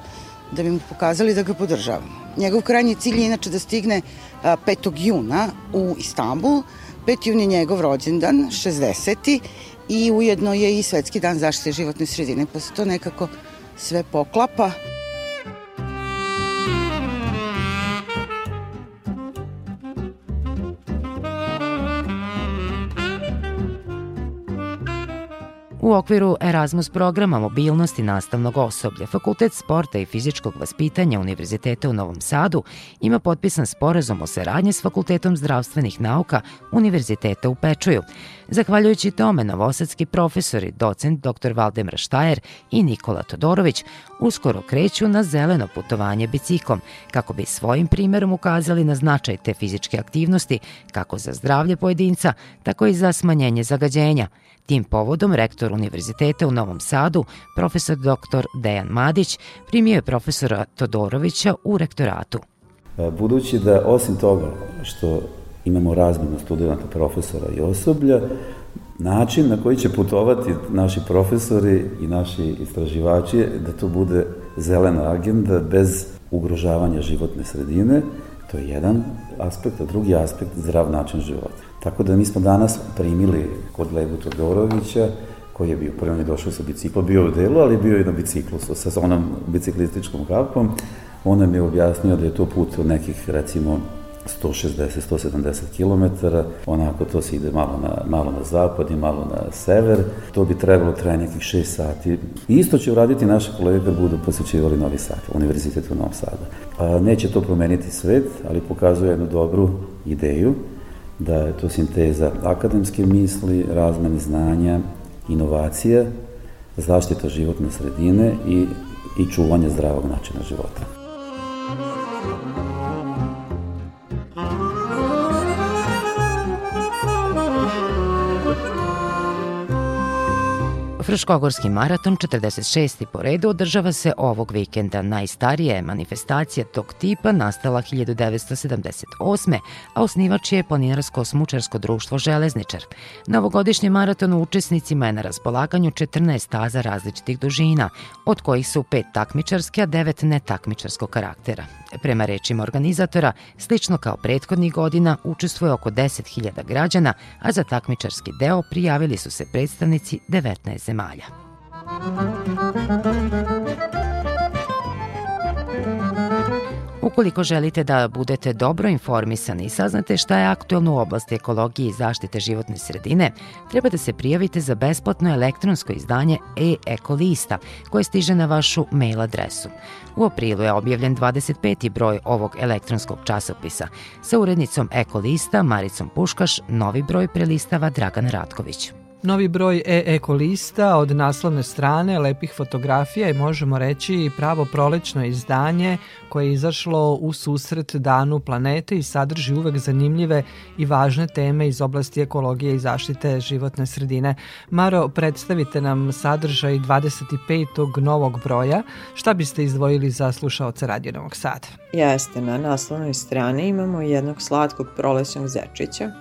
da bi mu pokazali da ga podržavamo. Njegov krajnji cilj je inače da stigne 5. juna u Istanbul. 5. jun je njegov rođendan, 60. i ujedno je i Svetski dan zaštite životne sredine, pa se to nekako sve poklapa. U okviru Erasmus programa mobilnosti nastavnog osoblja, Fakultet sporta i fizičkog vaspitanja Univerziteta u Novom Sadu ima potpisan sporazum o saradnji s Fakultetom zdravstvenih nauka Univerziteta u Pečuju. Zahvaljujući tome, novosadski profesori, docent dr. Valdemar Štajer i Nikola Todorović uskoro kreću na zeleno putovanje biciklom, kako bi svojim primerom ukazali na značaj te fizičke aktivnosti, kako za zdravlje pojedinca, tako i za smanjenje zagađenja – Tim povodom rektor Univerziteta u Novom Sadu, profesor dr. Dejan Madić, primio je profesora Todorovića u rektoratu. E, budući da osim toga što imamo razmenu studenta, profesora i osoblja, način na koji će putovati naši profesori i naši istraživači je da to bude zelena agenda bez ugrožavanja životne sredine, to je jedan aspekt, a drugi aspekt zdrav način života. Tako da mi smo danas primili kod Lebu Todorovića, koji je bio, prvo je došao sa biciklom, bio u delu, ali bio i na biciklu sa onom biciklističkom kapom. On nam je objasnio da je to put od nekih, recimo, 160-170 km, onako to se ide malo na, malo na zapad i malo na sever, to bi trebalo traje nekih 6 sati. Isto će uraditi naše kolege kad budu posjećivali Novi Sad, Univerzitet u Novom Sadu. A, neće to promeniti svet, ali pokazuje jednu dobru ideju da je to sinteza akademske misli, razmeni znanja, inovacija, zaštita životne sredine i, i čuvanje zdravog načina života. Fruškogorski maraton 46. po redu održava se ovog vikenda. Najstarija je manifestacija tog tipa nastala 1978. a osnivač je Planinarsko-smučarsko društvo Železničar. Novogodišnji maraton u učesnicima je na raspolaganju 14 staza različitih dužina, od kojih su pet takmičarske, a devet netakmičarskog karaktera. Prema rečima organizatora, slično kao prethodnih godina, učestvuje oko 10.000 građana, a za takmičarski deo prijavili su se predstavnici 19 zemalja. Ukoliko želite da budete dobro informisani i saznate šta je aktuelno u oblasti ekologije i zaštite životne sredine, treba da se prijavite za besplatno elektronsko izdanje e-ekolista koje stiže na vašu mail adresu. U aprilu je objavljen 25. broj ovog elektronskog časopisa. Sa urednicom Ekolista Maricom Puškaš novi broj prelistava Dragan Ratković. Novi broj e-eko lista od naslovne strane, lepih fotografija i možemo reći pravo prolećno izdanje koje je izašlo u susret danu planete i sadrži uvek zanimljive i važne teme iz oblasti ekologije i zaštite životne sredine. Maro, predstavite nam sadržaj 25. novog broja. Šta biste izdvojili za slušaoce Radio Novog Sada? Jeste, na naslovnoj strani imamo jednog slatkog prolećnog zečića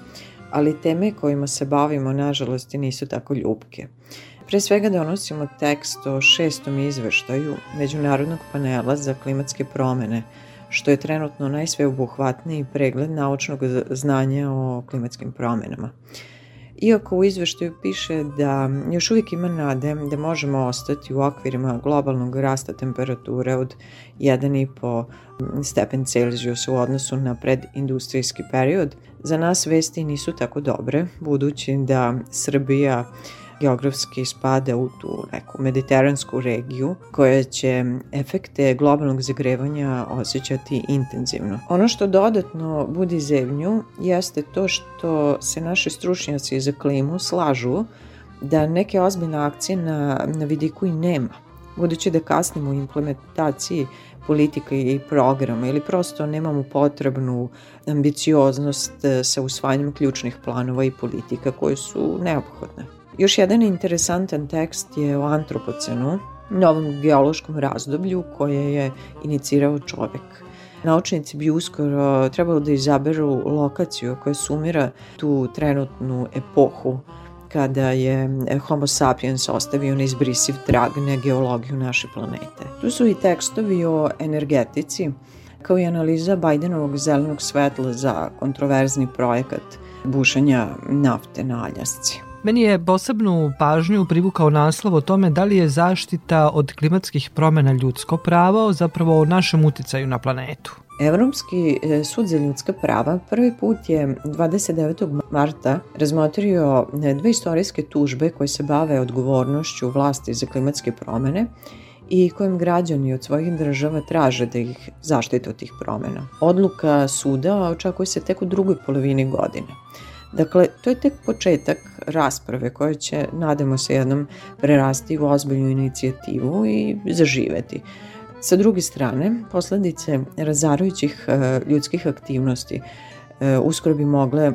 ali teme kojima se bavimo nažalost nisu tako ljubke. Pre svega donosimo tekst o šestom izveštaju Međunarodnog panela za klimatske promene, što je trenutno najsveobuhvatniji pregled naučnog znanja o klimatskim promenama. Iako u izveštaju piše da još uvijek ima nade da možemo ostati u okvirima globalnog rasta temperature od 1,5 stepen Celsijusa u odnosu na predindustrijski period, za nas vesti nisu tako dobre, budući da Srbija geografski spada u tu neku mediteransku regiju koja će efekte globalnog zagrevanja osjećati intenzivno. Ono što dodatno budi zemlju jeste to što se naši stručnjaci za klimu slažu da neke ozbiljne akcije na, na vidiku i nema, budući da kasnimo u implementaciji politika i programa ili prosto nemamo potrebnu ambicioznost e, sa usvajanjem ključnih planova i politika koje su neophodne. Još jedan interesantan tekst je o antropocenu, novom geološkom razdoblju koje je inicirao čovek. Naučnici bi uskoro trebalo da izaberu lokaciju koja sumira tu trenutnu epohu kada je Homo sapiens ostavio neizbrisiv trag na geologiju naše planete. Tu su i tekstovi o energetici, kao i analiza Bajdenovog zelenog svetla za kontroverzni projekat bušanja nafte na Aljasci. Meni je posebnu pažnju privukao naslov o tome da li je zaštita od klimatskih promena ljudsko pravo, zapravo o našem uticaju na planetu. Evropski e, sud za ljudska prava prvi put je 29. marta razmotrio e, dve istorijske tužbe koje se bave odgovornošću vlasti za klimatske promene i kojim građani od svojih država traže da ih zaštite od tih promena. Odluka suda očekuje se tek u drugoj polovini godine. Dakle, to je tek početak rasprave koja će, nadamo se, jednom prerasti u ozbiljnu inicijativu i zaživeti. Sa druge strane, posledice razarujućih e, ljudskih aktivnosti e, uskoro bi mogle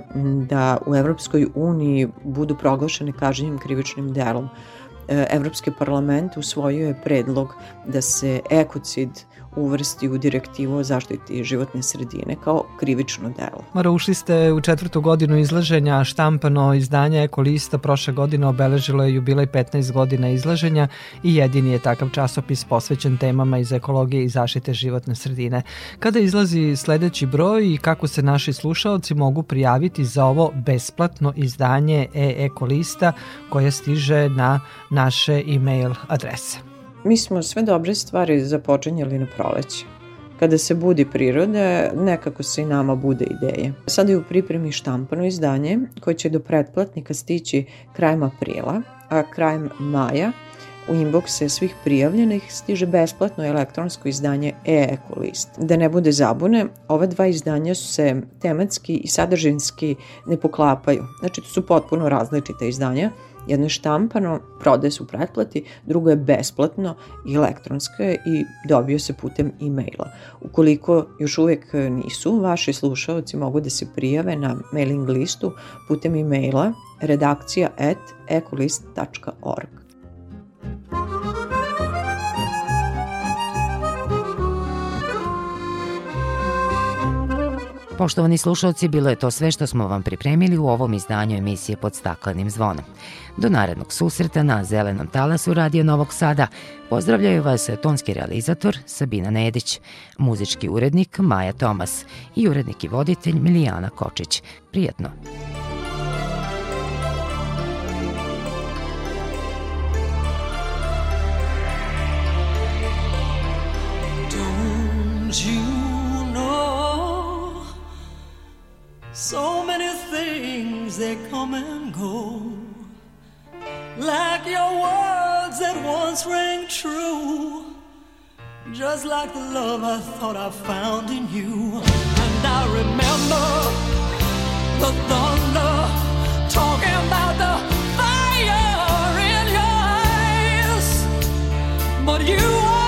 da u Evropskoj uniji budu proglašene kažnjim krivičnim delom. E, Evropski parlament usvojio je predlog da se ekocid uvrsti u direktivu o zaštiti životne sredine kao krivično delo. Mara, ušli ste u četvrtu godinu izlaženja, štampano izdanje Ekolista prošle godine obeležilo je jubilej 15 godina izlaženja i jedini je takav časopis posvećen temama iz ekologije i zaštite životne sredine. Kada izlazi sledeći broj i kako se naši slušalci mogu prijaviti za ovo besplatno izdanje e-ekolista koje stiže na naše e-mail adrese? Mi smo sve dobre stvari započinjali na proleće. Kada se budi priroda, nekako se i nama bude ideje. Sada je u pripremi štampano izdanje koje će do pretplatnika stići krajem aprila, a krajem maja u inboxe svih prijavljenih stiže besplatno elektronsko izdanje e-ekolist. Da ne bude zabune, ova dva izdanja su se tematski i sadržinski ne poklapaju. Znači, to su potpuno različite izdanja, Jedno je štampano, prodaje se u pretplati, drugo je besplatno elektronsko je i dobio se putem e-maila. Ukoliko još uvek nisu, vaši slušalci mogu da se prijave na mailing listu putem e-maila redakcija at ecolist.org. Poštovani slušalci, bilo je to sve što smo vam pripremili u ovom izdanju emisije pod staklenim zvonom. Do narednog susreta na Zelenom talasu Radio Novog Sada pozdravljaju vas tonski realizator Sabina Nedić, muzički urednik Maja Tomas i urednik i voditelj Milijana Kočić. Prijetno! So many things that come and go, like your words that once rang true, just like the love I thought I found in you. And I remember the thunder talking about the fire in your eyes, but you.